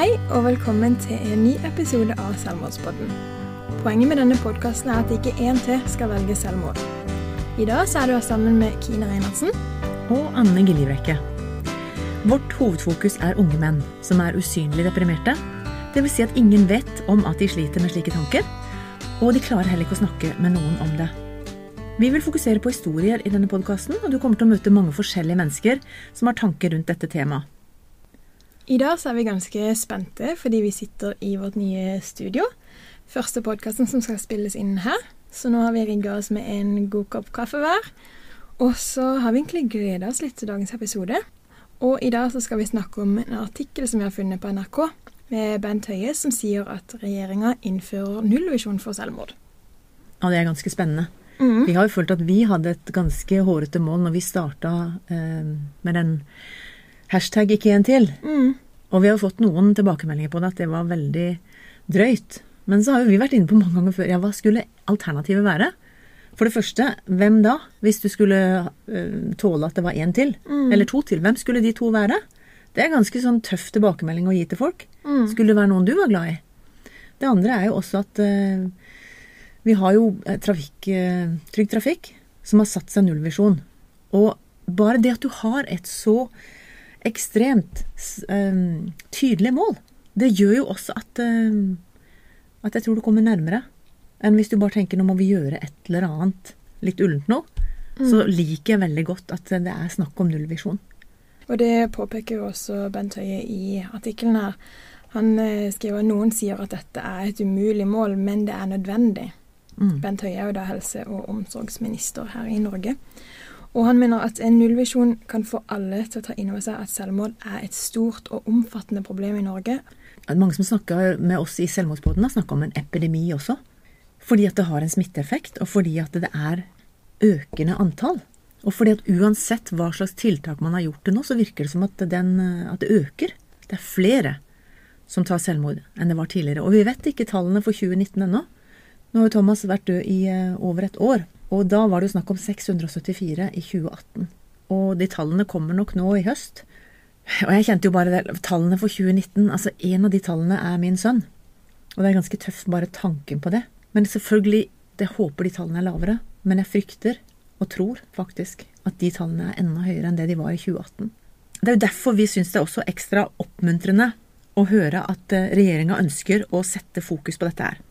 Hei og velkommen til en ny episode av Selvmordspodden. Poenget med denne podkasten er at ikke én til skal velge selvmord. I dag så er du sammen med Kine Reinertsen. og Anne Giljebrekke. Vårt hovedfokus er unge menn som er usynlig deprimerte. Dvs. Si at ingen vet om at de sliter med slike tanker, og de klarer heller ikke å snakke med noen om det. Vi vil fokusere på historier i denne podkasten, og du kommer til å møte mange forskjellige mennesker som har tanker rundt dette temaet. I dag så er vi ganske spente fordi vi sitter i vårt nye studio. Første podkasten som skal spilles inn her. Så nå har vi rigga oss med en god kopp kaffe hver. Og så har vi egentlig gleda oss litt til dagens episode. Og i dag så skal vi snakke om en artikkel som vi har funnet på NRK med Bent Høie, som sier at regjeringa innfører nullvisjon for selvmord. Ja, det er ganske spennende. Mm. Vi har jo følt at vi hadde et ganske hårete mål når vi starta eh, med den hashtag ikke en til. Mm. Og vi har jo fått noen tilbakemeldinger på det, at det var veldig drøyt. Men så har jo vi vært inne på mange ganger før ja, hva skulle alternativet være? For det første, hvem da? Hvis du skulle uh, tåle at det var én til, eller to til, hvem skulle de to være? Det er ganske sånn tøff tilbakemelding å gi til folk. Skulle det være noen du var glad i? Det andre er jo også at uh, vi har jo eh, trafikk, uh, Trygg Trafikk som har satt seg nullvisjon. Og bare det at du har et så ekstremt um, tydelige tydelig mål, det gjør jo også at, um, at jeg tror du kommer nærmere enn hvis du bare tenker nå må vi gjøre et eller annet litt ullent nå. Så liker jeg veldig godt at det er snakk om nullvisjon. Og det påpeker jo også Bent Høie i artikkelen her. Han eh, skriver at noen sier at dette er et umulig mål, men det er nødvendig. Mm. Bent Høie er jo da helse- og omsorgsminister her i Norge. Og han mener at en nullvisjon kan få alle til å ta inn over seg at selvmord er et stort og omfattende problem i Norge. Mange som snakker med oss i Selvmordsbåten, har snakka om en epidemi også. Fordi at det har en smitteeffekt, og fordi at det er økende antall. Og fordi at uansett hva slags tiltak man har gjort til nå, så virker det som at, den, at det øker. Det er flere som tar selvmord enn det var tidligere. Og vi vet ikke tallene for 2019 ennå. Nå har jo Thomas vært død i eh, over et år, og da var det jo snakk om 674 i 2018. Og de tallene kommer nok nå i høst. Og jeg kjente jo bare det, tallene for 2019, altså en av de tallene er min sønn. Og det er ganske tøft bare tanken på det. Men selvfølgelig, det håper de tallene er lavere. Men jeg frykter, og tror faktisk, at de tallene er enda høyere enn det de var i 2018. Det er jo derfor vi syns det er også ekstra oppmuntrende å høre at regjeringa ønsker å sette fokus på dette her.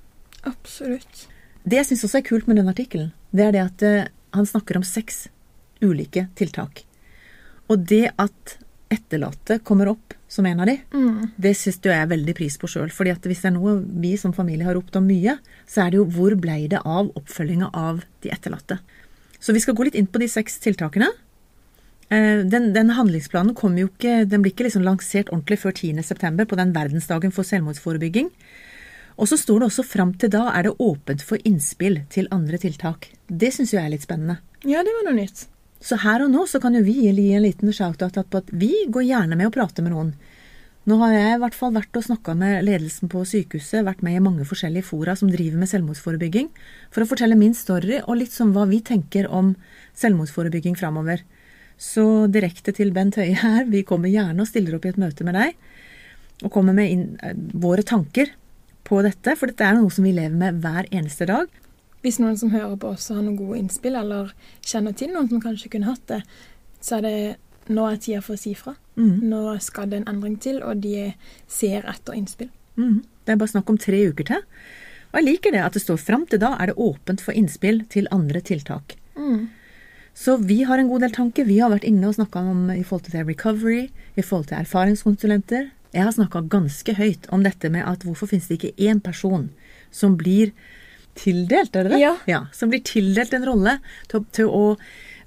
Absolutt. Det jeg syns også er kult med den artikkelen, det er det at eh, han snakker om seks ulike tiltak. Og det at etterlatte kommer opp som en av de, Mm. det syns jeg er veldig pris på sjøl. fordi at hvis det er noe vi som familie har ropt om mye, så er det jo hvor blei det av oppfølginga av de etterlatte. Så vi skal gå litt inn på de seks tiltakene. Eh, Den, den handlingsplanen kommer jo ikke, den blir ikke liksom lansert ordentlig før 10.9. på den verdensdagen for selvmordsforebygging. Og så står det også fram til da er det åpent for innspill til andre tiltak. Det syns jeg er litt spennende. Ja, det var noe nytt. Så her og nå så kan jo vi gi en liten shout-out på at vi går gjerne med å prate med noen. Nå har jeg i hvert fall vært og snakka med ledelsen på sykehuset, vært med i mange forskjellige fora som driver med selvmordsforebygging, for å fortelle min story og litt som hva vi tenker om selvmordsforebygging framover. Så direkte til Bent Høie her, vi kommer gjerne og stiller opp i et møte med deg, og kommer med inn, eh, våre tanker på dette, for dette er noe som vi lever med hver eneste dag. Hvis noen som hører på oss har noen gode innspill, eller kjenner til noen som kanskje kunne hatt det, så er det nå er tida for å si fra. Mm. Nå skal det en endring til, og de ser etter innspill. Mm. Det er bare snakk om tre uker til. Og jeg liker det at det står fram til da er det åpent for innspill til andre tiltak. Så vi har en god del tanker. Vi har vært inne og snakka om i forhold til recovery, i forhold til erfaringskonsulenter. Jeg har snakka ganske høyt om dette med at hvorfor finnes det ikke én person som blir tildelt, er det det? Ja. Som blir tildelt en rolle til, til å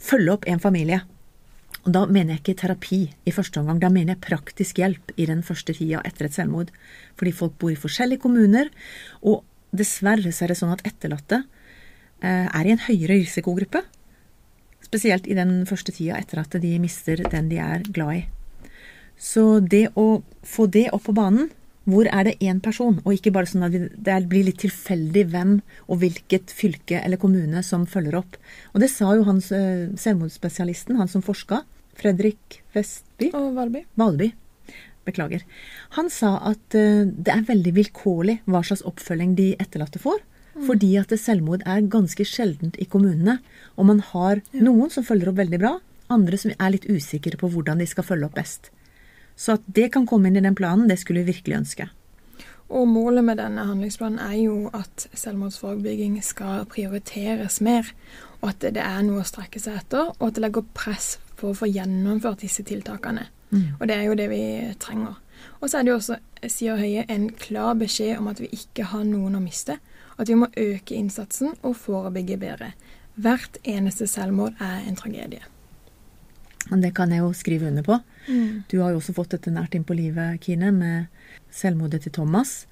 følge opp en familie. Og da mener jeg ikke terapi i første omgang, da mener jeg praktisk hjelp i den første tida etter et selvmord. Fordi folk bor i forskjellige kommuner, og dessverre så er det sånn at etterlatte eh, er i en høyere risikogruppe. Spesielt i den første tida etter at de mister den de er glad i. Så det å få det opp på banen, hvor er det én person, og ikke bare sånn at det blir litt tilfeldig hvem og hvilket fylke eller kommune som følger opp. Og det sa jo han eh, selvmordsspesialisten, han som forska, Fredrik Vestby Og Valby. Valby. Beklager. Han sa at eh, det er veldig vilkårlig hva slags oppfølging de etterlatte får. Fordi at selvmord er ganske sjeldent i kommunene. Og man har noen som følger opp veldig bra, andre som er litt usikre på hvordan de skal følge opp best. Så at det kan komme inn i den planen, det skulle vi virkelig ønske. Og målet med denne handlingsplanen er jo at selvmordsforebygging skal prioriteres mer, og at det er noe å strekke seg etter, og at det legger press på å få gjennomført disse tiltakene. Og det er jo det vi trenger. Og så er det jo også, sier Høie, en klar beskjed om at vi ikke har noen å miste. At vi må øke innsatsen og forebygge bedre. Hvert eneste selvmord er en tragedie. Og det kan jeg jo skrive under på. Du har jo også fått dette nært inn på livet, Kine, med selvmordet til Thomas.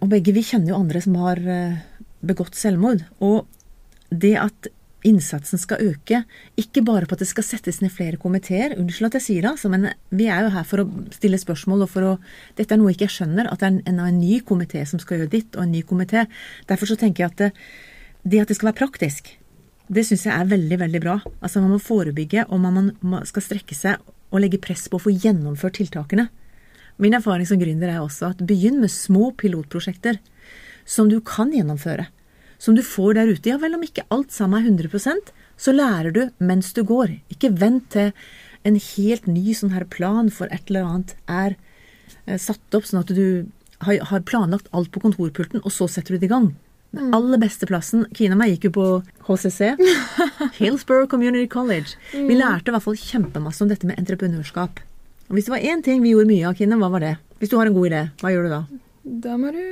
Og begge vi kjenner jo andre som har eh, begått selvmord. Og det at innsatsen skal øke, ikke bare på at det skal settes ned flere komiteer, unnskyld at jeg sier det, altså, men vi er jo her for å stille spørsmål og for å Dette er noe jeg ikke skjønner, at det er en, en ny komité som skal gjøre ditt, og en ny komité. Derfor så tenker jeg at det, det at det skal være praktisk, det syns jeg er veldig, veldig bra. Altså Man må forebygge, og man, man skal strekke seg og legge press på å få gjennomført tiltakene. Min erfaring som gründer er også at begynn med små pilotprosjekter som du kan gjennomføre. Som du får der ute. Ja vel, om ikke alt sammen er 100% så lærer du mens du går. Ikke vent til en helt ny sånn her plan for et eller annet er eh, satt opp, sånn at du har, planlagt alt på kontorpulten, og så setter du det i gang. Den aller beste plassen Kina og meg gikk jo på HCC. Hillsborough Community College. Vi lærte i hvert fall kjempemasse om dette med entreprenørskap. Og hvis det var én ting vi gjorde mye av, Kine, hva var det? Hvis du har en god idé, hva gjør du da? Da må du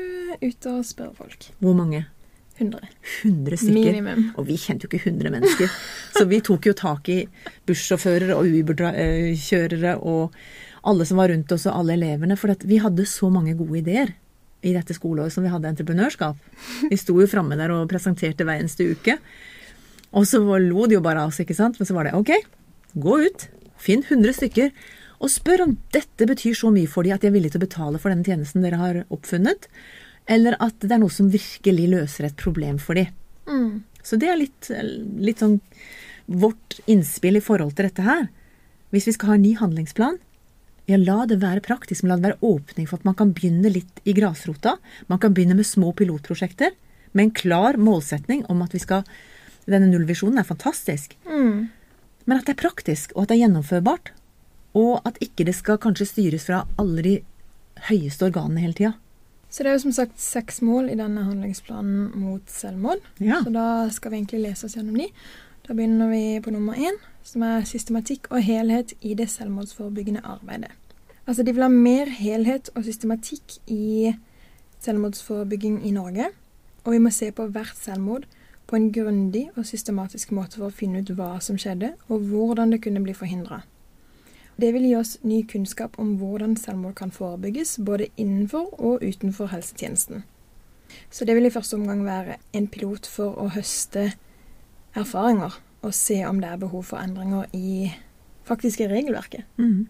ut og spørre folk. Hvor mange? 100. 100 stykker. Minimum. Og vi kjente jo ikke 100 mennesker. Så vi tok jo tak i bussjåfører og Uber-kjørere og alle som var rundt oss, og alle elevene. For at vi hadde så mange gode ideer i dette skoleåret som vi hadde entreprenørskap. Vi sto jo framme der og presenterte hver eneste uke. Og så lo de jo bare av oss, ikke sant. Men så var det ok, gå ut, finn 100 stykker, og spør om dette betyr så mye for dem at de er villige til å betale for denne tjenesten dere har oppfunnet, eller at det er noe som virkelig løser et problem for dem. Mm. Så det er litt, litt sånn vårt innspill i forhold til dette her. Hvis vi skal ha en ny handlingsplan, ja, la det være praktisk, men la det være åpning for at man kan begynne litt i grasrota. Man kan begynne med små pilotprosjekter med en klar målsetning om at vi skal Denne nullvisjonen er fantastisk. Mm. Men at det er praktisk, og at det er gjennomførbart. Og at ikke det skal kanskje styres fra alle de høyeste organene hele tida. Så det er jo som sagt seks mål i denne handlingsplanen mot selvmord. Ja. Så da skal vi egentlig lese oss gjennom de. Da begynner vi på nummer én, som er systematikk og helhet i det selvmordsforebyggende arbeidet. Altså de vil ha mer helhet og systematikk i selvmordsforebygging i Norge. Og vi må se på hvert selvmord på en grundig og systematisk måte for å finne ut hva som skjedde, og hvordan det kunne bli forhindra. Det vil gi oss ny kunnskap om hvordan selvmord kan forebygges, både innenfor og utenfor helsetjenesten. Så det vil i første omgang være en pilot for å høste erfaringer og se om det er behov for endringer i faktiske regelverket. Mm.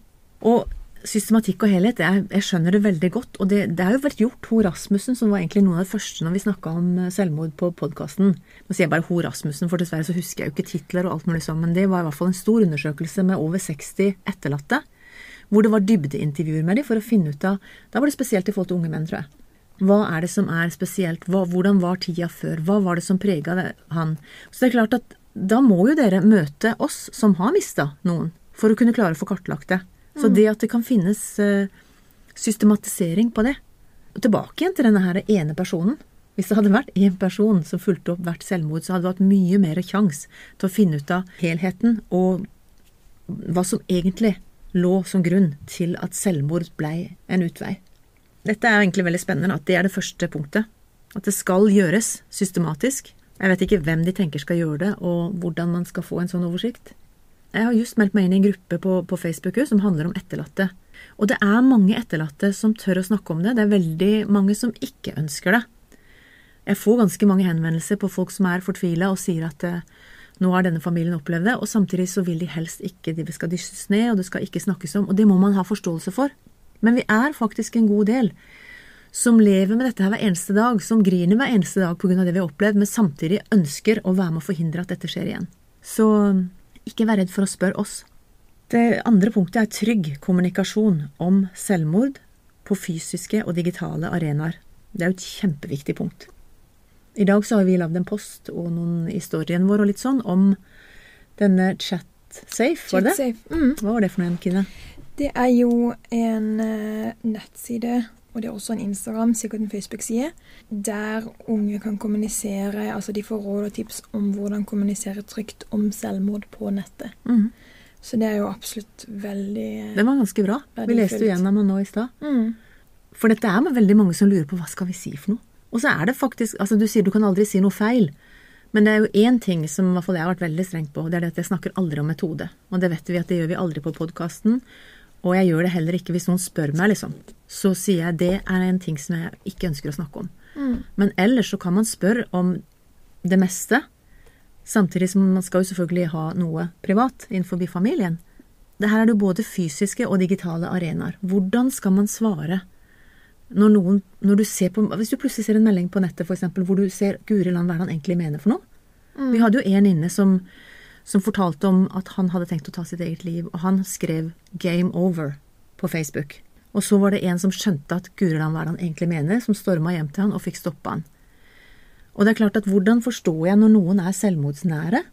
Og systematikk og helhet, jeg, jeg skjønner det veldig godt. Og det, det har jo vært gjort. Ho Rasmussen, som var egentlig noen av de første når vi snakka om eh, selvmord på podkasten. Nå sier jeg bare Ho Rasmussen, for dessverre så husker jeg jo ikke titler og alt mulig sånn, men det var i hvert fall en stor undersøkelse med over 60 etterlatte. Hvor det var dybdeintervjuer med dem for å finne ut av Da var det spesielt i forhold til unge menn, tror jeg. Hva er det som er spesielt? Hva, hvordan var tida før? Hva var det som prega han? Så det er klart at da må jo dere møte oss som har mista noen, for å kunne klare å få kartlagt det. Så det at det kan finnes eh, systematisering på det og Tilbake igjen til denne her ene personen. Hvis det hadde vært én person som fulgte opp hvert selvmord, så hadde vi hatt mye mer sjanse til å finne ut av helheten og hva som egentlig lå som grunn til at selvmord blei en utvei. Dette er egentlig veldig spennende, at det er det første punktet. At det skal gjøres systematisk. Jeg vet ikke hvem de tenker skal gjøre det, og hvordan man skal få en sånn oversikt. Jeg har just meldt meg inn i en gruppe på, på Facebook som handler om etterlatte. Og det er mange etterlatte som tør å snakke om det. Det er veldig mange som ikke ønsker det. Jeg får ganske mange henvendelser på folk som er fortvila og sier at eh, nå har denne familien opplevd det, og samtidig så vil de helst ikke det skal dysses ned, og det skal ikke snakkes om. Og det må man ha forståelse for. Men vi er faktisk en god del som lever med dette her hver eneste dag, som griner hver eneste dag pga. det vi har opplevd, men samtidig ønsker å være med å forhindre at dette skjer igjen. Så ikke vær redd for å spørre oss. Det andre punktet er trygg kommunikasjon om selvmord på fysiske og digitale arenaer. Det er jo et kjempeviktig punkt. I dag så har vi lagd en post og noen historien vår og litt sånn om denne ChatSafe, var det det? Mm. Hva var det for noe, Kine? Det er jo en eh, nettside, og det er også en Instagram, sikkert en Facebook-side, der unge kan kommunisere, altså de får råd og tips om hvordan kommunisere trygt om selvmord på nettet. Mm. Så det er jo absolutt veldig Den var ganske bra. Vi leste jo gjennom den nå i stad. mm. For dette er med veldig mange som lurer på hva skal vi si for noe. Og så er det faktisk Altså, du sier du kan aldri si noe feil. Men det er jo én ting som i hvert fall jeg har vært veldig strengt på, det er det at jeg snakker aldri om metode. Og det vet vi at det gjør vi aldri på podkasten. Og jeg gjør det heller ikke hvis noen spør meg, liksom. Så sier jeg det er en ting som jeg ikke ønsker å snakke om. Mm. Men ellers så kan man spørre om det meste. Samtidig som man skal jo selvfølgelig ha noe privat innenfor familien. Det her er det både fysiske og digitale arenaer. Hvordan skal man svare når noen når du ser på, Hvis du plutselig ser en melding på nettet for eksempel, hvor du ser Guri land, hva er det han egentlig mener for noe? Mm. Vi hadde jo en inne som, som fortalte om at han hadde tenkt å ta sitt eget liv, og han skrev 'game over' på Facebook. Og så var det en som skjønte at Guriland hva han egentlig mener, som storma hjem til han og fikk stoppa han. Og det er klart at hvordan forstår jeg når noen er selvmordsnære?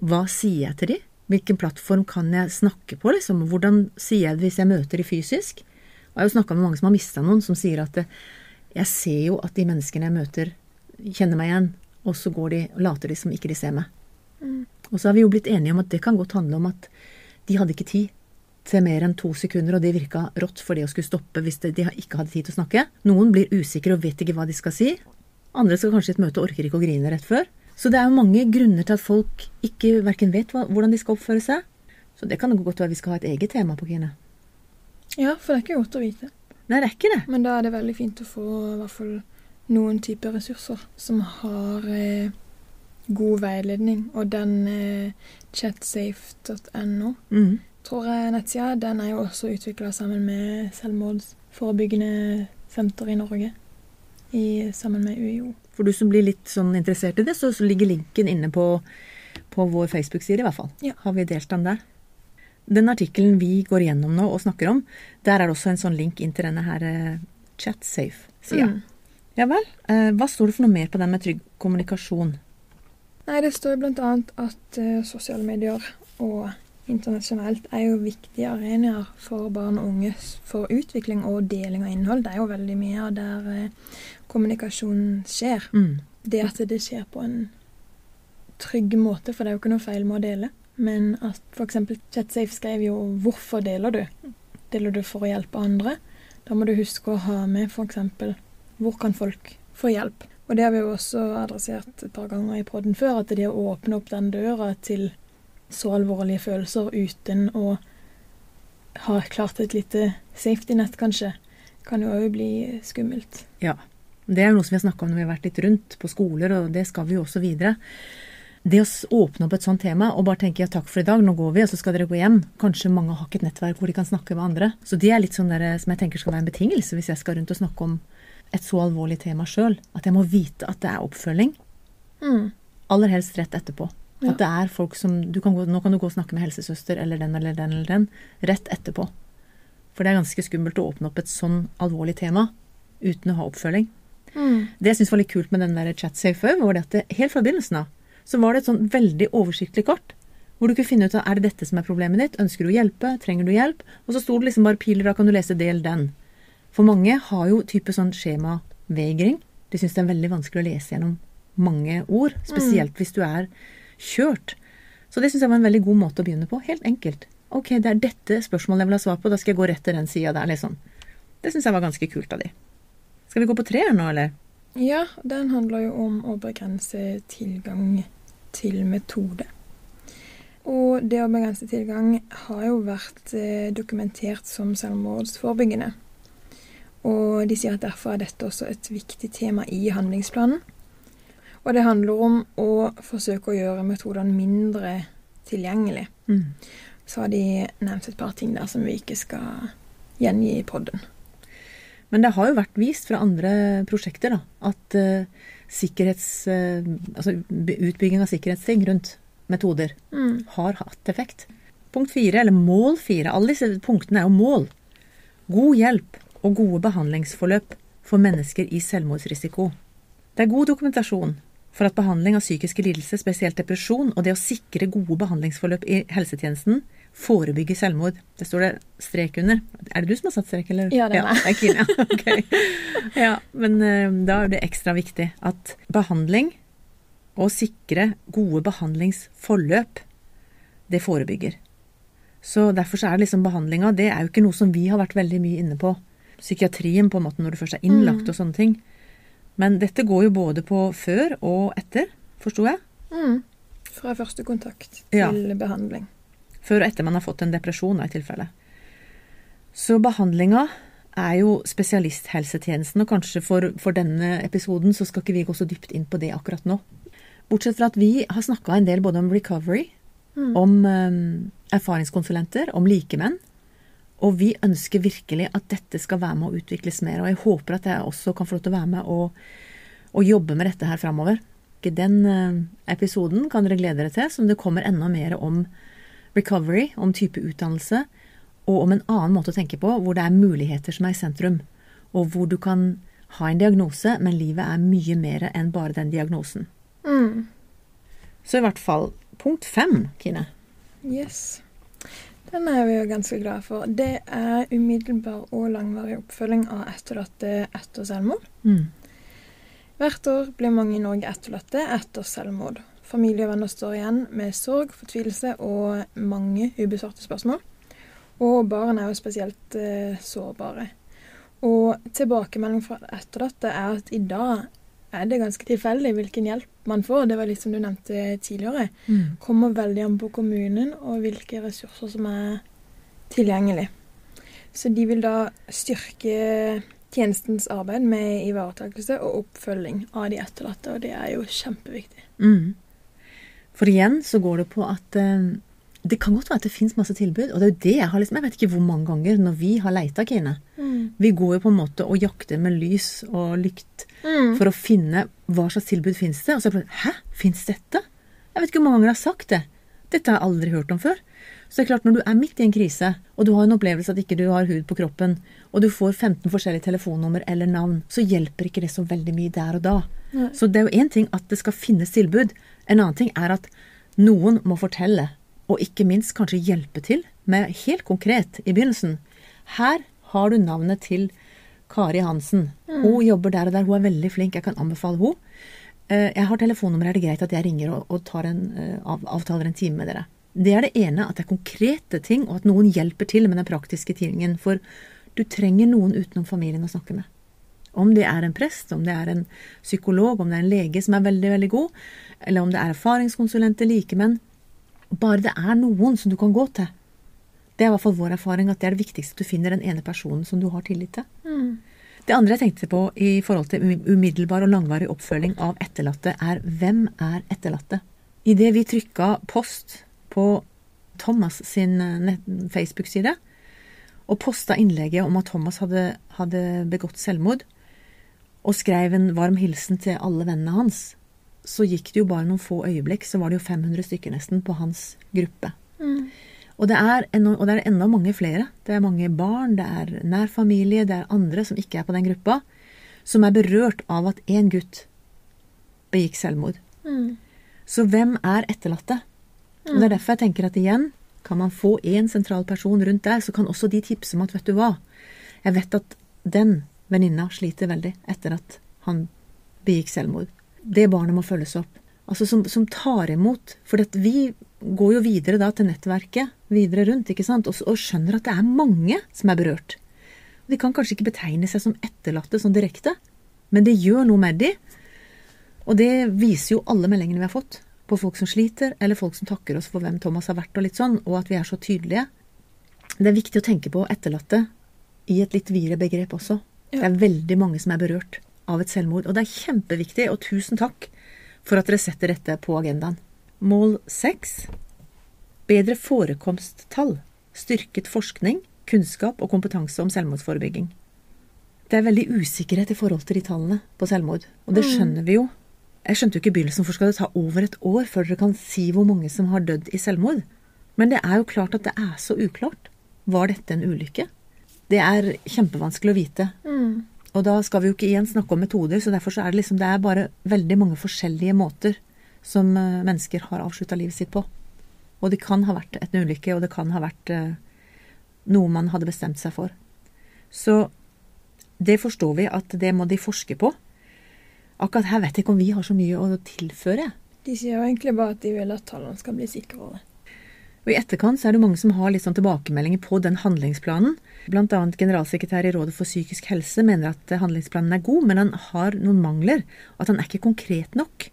Hva sier jeg til de? Hvilken plattform kan jeg snakke på, liksom? Hvordan sier jeg det hvis jeg møter de fysisk? Og jeg har jo snakka med mange som har mista noen, som sier at jeg ser jo at de menneskene jeg møter, kjenner meg igjen, og så går de og later de som ikke de ser meg. Mm. Og så har vi jo blitt enige om at det kan godt handle om at de hadde ikke tid til mer enn to sekunder, og det virka rått for det å skulle stoppe hvis de, ikke hadde tid til å snakke. Noen blir usikre og vet ikke hva de skal si. Andre skal kanskje i et møte og orker ikke å grine rett før. Så det er jo mange grunner til at folk ikke verken vet hva, hvordan de skal oppføre seg. Så det kan godt være vi skal ha et eget tema på Kine. Ja, for det er ikke godt å vite. Nei, det er ikke det. Men da er det veldig fint å få i hvert fall noen typer ressurser som har eh, god veiledning. Og den eh, chatsafe.no mm. tror jeg nettsida, den er jo også utvikla sammen med Selvmordsforebyggende senter i Norge. I, sammen med UiO. For du som blir litt sånn interessert i det, så, så ligger linken inne på, på vår Facebook-side i hvert fall. Ja. Har vi delt den der? Den artikkelen vi går gjennom nå og snakker om, der er det også en sånn link inn til denne her eh, chatsafe-sida. Mm. Ja vel. Eh, hva står det for noe mer på den med trygg kommunikasjon? Nei, det står annet at uh, sosiale medier og internasjonalt er jo viktige arenaer for barn og unge for utvikling og deling av innhold. Det er jo veldig mye av der uh, kommunikasjon skjer. Mm. Det at det skjer på en trygg måte, for det er jo ikke noe feil med å dele. Men at f.eks. ChatSafe skrev jo 'Hvorfor deler du?' Deler du for å hjelpe andre? Da må du huske å ha med f.eks. 'Hvor kan folk få hjelp?' Og det har vi jo også adressert et par ganger i podden før, at det å åpne opp den døra til så alvorlige følelser uten å ha klart et lite safety-nett, kanskje, kan jo òg bli skummelt. Ja. Det er noe som vi har snakka om når vi har vært litt rundt på skoler, og det skal vi jo også videre. Det å åpne opp et sånt tema og bare tenke ja, takk for i dag, nå går vi, og så skal dere gå hjem. Kanskje mange har ikke et nettverk hvor de kan snakke med andre. Så det er litt sånn der, som jeg tenker skal være en betingelse hvis jeg skal rundt og snakke om et så alvorlig tema sjøl. At jeg må vite at det er oppfølging. Mm. Aller helst rett etterpå. Ja. At det er folk som du kan gå, Nå kan du gå og snakke med helsesøster eller den eller den eller den rett etterpå. For det er ganske skummelt å åpne opp et sånn alvorlig tema uten å ha oppfølging. Mm. Det jeg syns var litt kult med den der chatsafe, var det at det, helt fra begynnelsen av så var det et sånn veldig oversiktlig kart. Hvor du kunne finne ut av er det dette som er problemet ditt, ønsker du å hjelpe, trenger du hjelp? Og så sto det liksom bare piler, da kan du lese del den. For mange har jo type sånn skjemavegring. De syns det er veldig vanskelig å lese gjennom mange ord, spesielt hvis du er kjørt. Så det syns jeg var en veldig god måte å begynne på. Helt enkelt. Ok, det er dette spørsmålet jeg vil ha svar på, da skal jeg gå rett til den sida der, liksom. Det syns jeg var ganske kult av de. Skal vi gå på tre nå, eller? Ja, den handler jo om å begrense tilgang til metode. Og det å begrense tilgang har jo vært eh, dokumentert som selvmordsforebyggende. Og de sier at derfor er dette også et viktig tema i handlingsplanen. Og det handler om å forsøke å gjøre metodene mindre tilgjengelig. Mm. Så har de nevnt et par ting der som vi ikke skal gjengi i podden. Men det har jo vært vist fra andre prosjekter da, at uh, altså utbygging av sikkerhetsting rundt metoder Mm. har hatt effekt. Punkt fire, eller mål fire. Alle disse punktene er jo mål. God hjelp og gode behandlingsforløp for mennesker i selvmordsrisiko. Det er god dokumentasjon for at behandling av psykiske lidelser, spesielt depresjon, og det å sikre gode behandlingsforløp i helsetjenesten forebygger selvmord. Det står det strek under. Er det du som har satt strek, eller? Ja, det er meg. Ja, Kine, ja. Okay. ja, men eh, da er det ekstra viktig at behandling og sikre gode behandlingsforløp, det forebygger. Så derfor så er liksom behandlinga Det er jo ikke noe som vi har vært veldig mye inne på. Psykiatrien, på en måte, når du først er innlagt og sånne ting. Men dette går jo både på før og etter, forsto jeg. Mm. Fra første kontakt til Ja. behandling. Før og etter man har fått en depresjon, da, i tilfelle. Så behandlinga er jo spesialisthelsetjenesten, og kanskje for, for denne episoden så skal ikke vi gå så dypt inn på det akkurat nå. Bortsett fra at vi har snakka en del både om recovery, om um, erfaringskonsulenter, om likemenn. Og vi ønsker virkelig at dette skal være med å utvikles mer. Og jeg håper at jeg også kan få lov til å være med og, og jobbe med dette her framover. Den eh, episoden kan dere glede dere til, som det kommer enda mer om recovery, om type utdannelse, og om en annen måte å tenke på, hvor det er muligheter som er i sentrum. Og hvor du kan ha en diagnose, men livet er mye mer enn bare den diagnosen. Mm. Så i hvert fall punkt fem, Kine. Yes. Den er vi jo ganske glade for. Det er umiddelbar og langvarig oppfølging av etterlatte etter selvmord. Mm. Hvert år blir mange i Norge etterlatte etter selvmord. Familie og venner står igjen med sorg, fortvilelse og mange ubesvarte spørsmål. Og barn er jo spesielt eh, sårbare. Og tilbakemelding fra etterlatte er at i dag er det ganske tilfeldig hvilken hjelp man får. Det var litt som du nevnte tidligere. Mm. Kommer veldig an på kommunen og hvilke ressurser som er tilgjengelig. Så de vil da styrke tjenestens arbeid med ivaretakelse og oppfølging av de etterlatte, og det er jo kjempeviktig. Mm. For igjen så går det på at eh, det kan godt være at det fins masse tilbud, og det er jo det jeg har liksom Jeg vet ikke hvor mange ganger når vi har leita, Kine. Vi går jo på en måte og jakter med lys og lykt Mm. for å finne hva slags tilbud fins det. Og så er det Hæ, fins dette? Jeg vet ikke hvor mange ganger jeg har sagt det. Dette har jeg aldri hørt om før. Så det er klart, når du er midt i en krise, og du har en opplevelse at ikke du har hud på kroppen, og du får 15 forskjellige telefonnummer eller navn, så hjelper ikke det så veldig mye der og da. Nei. Så det er jo én ting at det skal finnes tilbud. En annen ting er at noen må fortelle, og ikke minst kanskje hjelpe til med helt konkret i begynnelsen. Her har du navnet til Kari Hansen. Hun jobber der og der, hun er veldig flink, jeg kan anbefale henne. Eh, Jeg har telefonnummer, er det greit at jeg ringer og, en, eh, av, avtaler en time med dere? Det er det ene, at det er konkrete ting, og at noen hjelper til med den praktiske tingen. For du trenger noen utenom familien å snakke med. Om det er en prest, om det er en psykolog, om det er en lege som er veldig, veldig god, eller om det er erfaringskonsulenter, likemenn. Bare det er noen som du kan gå til. Det er i hvert fall vår erfaring at det er det viktigste at du finner den ene personen som du har tillit til. Mm. Det andre jeg tenkte på i forhold til um- umiddelbar og langvarig oppfølging av etterlatte, er hvem er etterlatte? Idet vi trykka post på Thomas sin eh, Facebook-side, og posta innlegget om at Thomas hadde, hadde begått selvmord, og skrev en varm hilsen til alle vennene hans, så gikk det jo bare noen få øyeblikk, så var det jo 500 stykker nesten på hans gruppe. Mm. Og det, er ennå, og det er enda mange flere. Det er mange barn, det er nær familie, det er andre som ikke er på den gruppa, som er berørt av at én gutt begikk selvmord. Mm. Så hvem er etterlatte? Og Det er derfor jeg tenker at igjen, kan man få én sentral person rundt der, så kan også de tipse om at vet du hva, jeg vet at den venninna sliter veldig etter at han begikk selvmord. Det barnet må følges opp. Altså som, som tar imot. For at vi går jo videre da til nettverket videre rundt ikke sant? Og, og skjønner at det er mange som er berørt. De kan kanskje ikke betegne seg som etterlatte sånn direkte, men det gjør noe med de. Og det viser jo alle meldingene vi har fått. På folk som sliter, eller folk som takker oss for hvem Thomas har vært, og litt sånn, og at vi er så tydelige. Det er viktig å tenke på etterlatte i et litt videre begrep også. Ja. Det er veldig mange som er berørt av et selvmord. Og det er kjempeviktig, og tusen takk for at dere setter dette på agendaen. Mål seks bedre forekomsttall. Styrket forskning, kunnskap og kompetanse om selvmordsforebygging. Det er veldig usikkerhet i forhold til de tallene på selvmord, og det skjønner vi jo. Jeg skjønte jo ikke i begynnelsen hvorfor skal det ta over et år før dere kan si hvor mange som har dødd i selvmord. Men det er jo klart at det er så uklart. Var dette en ulykke? Det er kjempevanskelig å vite. Mm. Og da skal vi jo ikke igjen snakke om metoder, så derfor så er det liksom Det er bare veldig mange forskjellige måter som eh, mennesker har avslutta livet sitt på. Og det kan ha vært en ulykke, og det kan ha vært eh, noe man hadde bestemt seg for. Så det forstår vi at det må de forske på. Akkurat her vet jeg ikke om vi har så mye å tilføre. De sier jo egentlig bare at de vil at tallene skal bli sikrere. Og I etterkant så er det mange som har litt sånn tilbakemeldinger på den handlingsplanen. Annet generalsekretær i Rådet for psykisk helse mener at handlingsplanen er god, men han har noen mangler. At han er ikke konkret nok.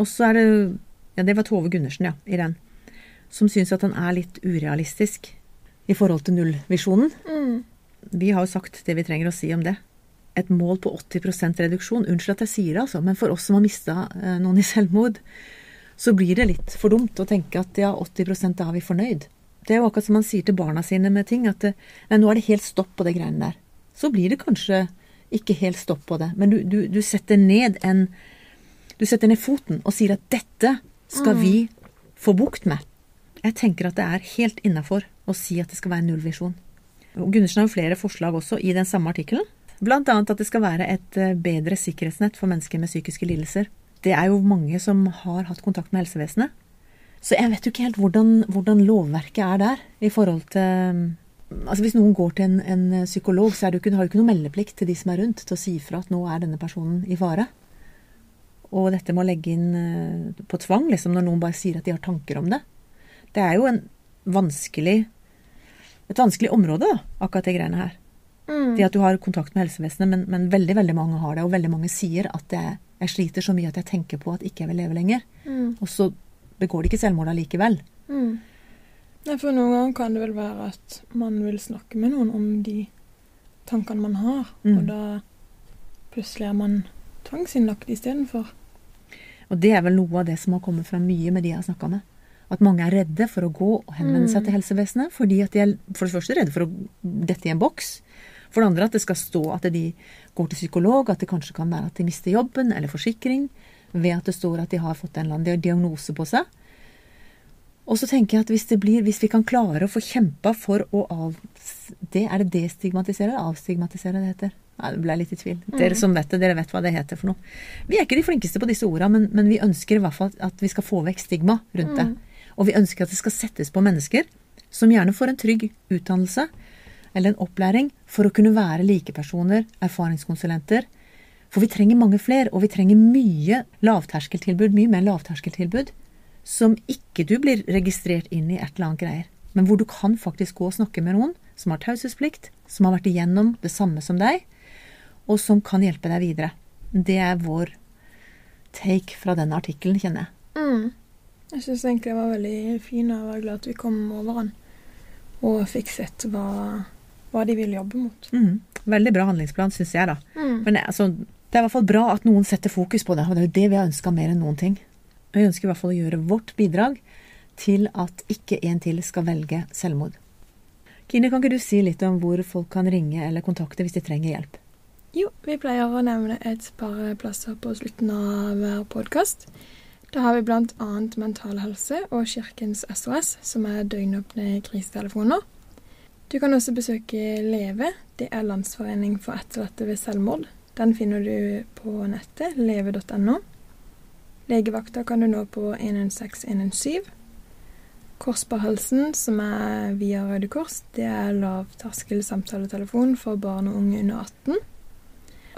Og så er det Ja, det var Tove Gundersen, ja, i den. Som syns at han er litt urealistisk i forhold til nullvisjonen. Mm. Vi har jo sagt det vi trenger å si om det. Et mål på 80% reduksjon. Unnskyld at jeg sier det, altså, men for oss som har mista noen i selvmord, så blir det litt for dumt å tenke at ja, 80% da er vi fornøyd. Det er jo akkurat som man sier til barna sine med ting, at nei, nå er det helt stopp på det greiene der. Så blir det kanskje ikke helt stopp på det, men du, du, du setter ned en Du setter ned foten og sier at dette skal Mm. vi få bukt med. Jeg tenker at det er helt innafor å si at det skal være nullvisjon. Gundersen har jo flere forslag også i den samme artikkelen. Blant annet at det skal være et eh, bedre sikkerhetsnett for mennesker med psykiske lidelser. Det er jo mange som har hatt kontakt med helsevesenet. Så jeg vet jo ikke helt hvordan, hvordan lovverket er der i forhold til Altså Hvis noen går til en, en psykolog, så jo ikke, har du ikke noe meldeplikt til de som er rundt, til å si ifra at nå er denne personen i fare. Og dette med å legge inn eh, på tvang, liksom når noen bare sier at de har tanker om det. Det er jo en vanskelig et vanskelig område, da, akkurat de greiene her. Mm. Det at du har kontakt med helsevesenet, men, men veldig veldig mange har det. Og veldig mange sier at jeg, jeg sliter så mye at jeg tenker på at ikke jeg vil leve lenger. Mm. Og så begår de ikke selvmord allikevel. Mm. Nei, for noen ganger kan det vel være at man vil snakke med noen om de tankene man har, Mm. og da plutselig er man tvangsinnlagt istedenfor. Og det er vel noe av det som har kommet fram mye med de jeg har snakka med. At mange er redde for å gå og henvende seg Mm. til helsevesenet. Fordi at de er for det første redde for å dette i en boks. For det andre at det skal stå at de går til psykolog, at det kanskje kan være at de mister jobben eller forsikring ved at det står at de har fått en eller annen diagnose på seg. Og så tenker jeg at hvis, det blir, hvis vi kan klare å få kjempa for å av... Det, er det destigmatisere eller avstigmatisere det heter? Nei, det ble litt i tvil. Dere som vet det, dere vet hva det heter for noe. Vi er ikke de flinkeste på disse orda, men, men vi ønsker i hvert fall at vi skal få vekk stigma rundt det. Og vi ønsker at det skal settes på mennesker som gjerne får en trygg utdannelse eller en opplæring for å kunne være likepersoner, erfaringskonsulenter. For vi trenger mange flere, og vi trenger mye lavterskeltilbud, mye mer lavterskeltilbud, som ikke du blir registrert inn i et eller annet greier. Men hvor du kan faktisk gå og snakke med noen som har taushetsplikt, som har vært igjennom det samme som deg, og som kan hjelpe deg videre. Det er vår take fra den artikkelen, kjenner jeg. Mm. Jeg syns egentlig det var veldig fin, og jeg var glad at vi kom over den og fikk sett hva, hva de vil jobbe mot. Mm. Veldig bra handlingsplan, syns jeg, da. Mm. Men altså, det er i hvert fall bra at noen setter fokus på det, og det er jo det vi har ønska mer enn noen ting. Vi ønsker i hvert fall å gjøre vårt bidrag til at ikke en til skal velge selvmord. Kine, kan ikke du si litt om hvor folk kan ringe eller kontakte hvis de trenger hjelp? Jo, vi pleier å nevne et par plasser på slutten av hver podkast. Da har vi bl.a. Mental Helse og Kirkens SOS, som er døgnåpne krisetelefoner. Du kan også besøke Leve. Det er Landsforening for etterlatte ved selvmord. Den finner du på nettet, leve.no. Legevakta kan du nå på 116117. Korsbarhalsen, som er via Røde Kors, det er lavterskel samtaletelefon for barn og unge under 18.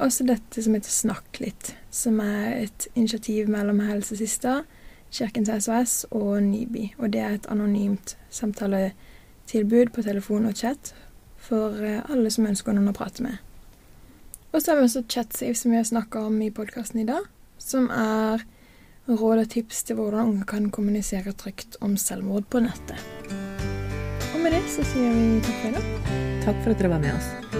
Også dette som heter Snakk litt, som er et initiativ mellom Helsesista, Kirkens SOS og Nyby. Og det er et anonymt samtaletilbud på telefon og chat for eh, alle som ønsker noen å prate med. Og så har vi også ChatSafe, som vi har snakka om i podkasten i dag, som er råd og tips til hvordan unge kan kommunisere trygt om selvmord på nettet. Og med det så sier vi takk for i dag. Takk for at dere var med oss.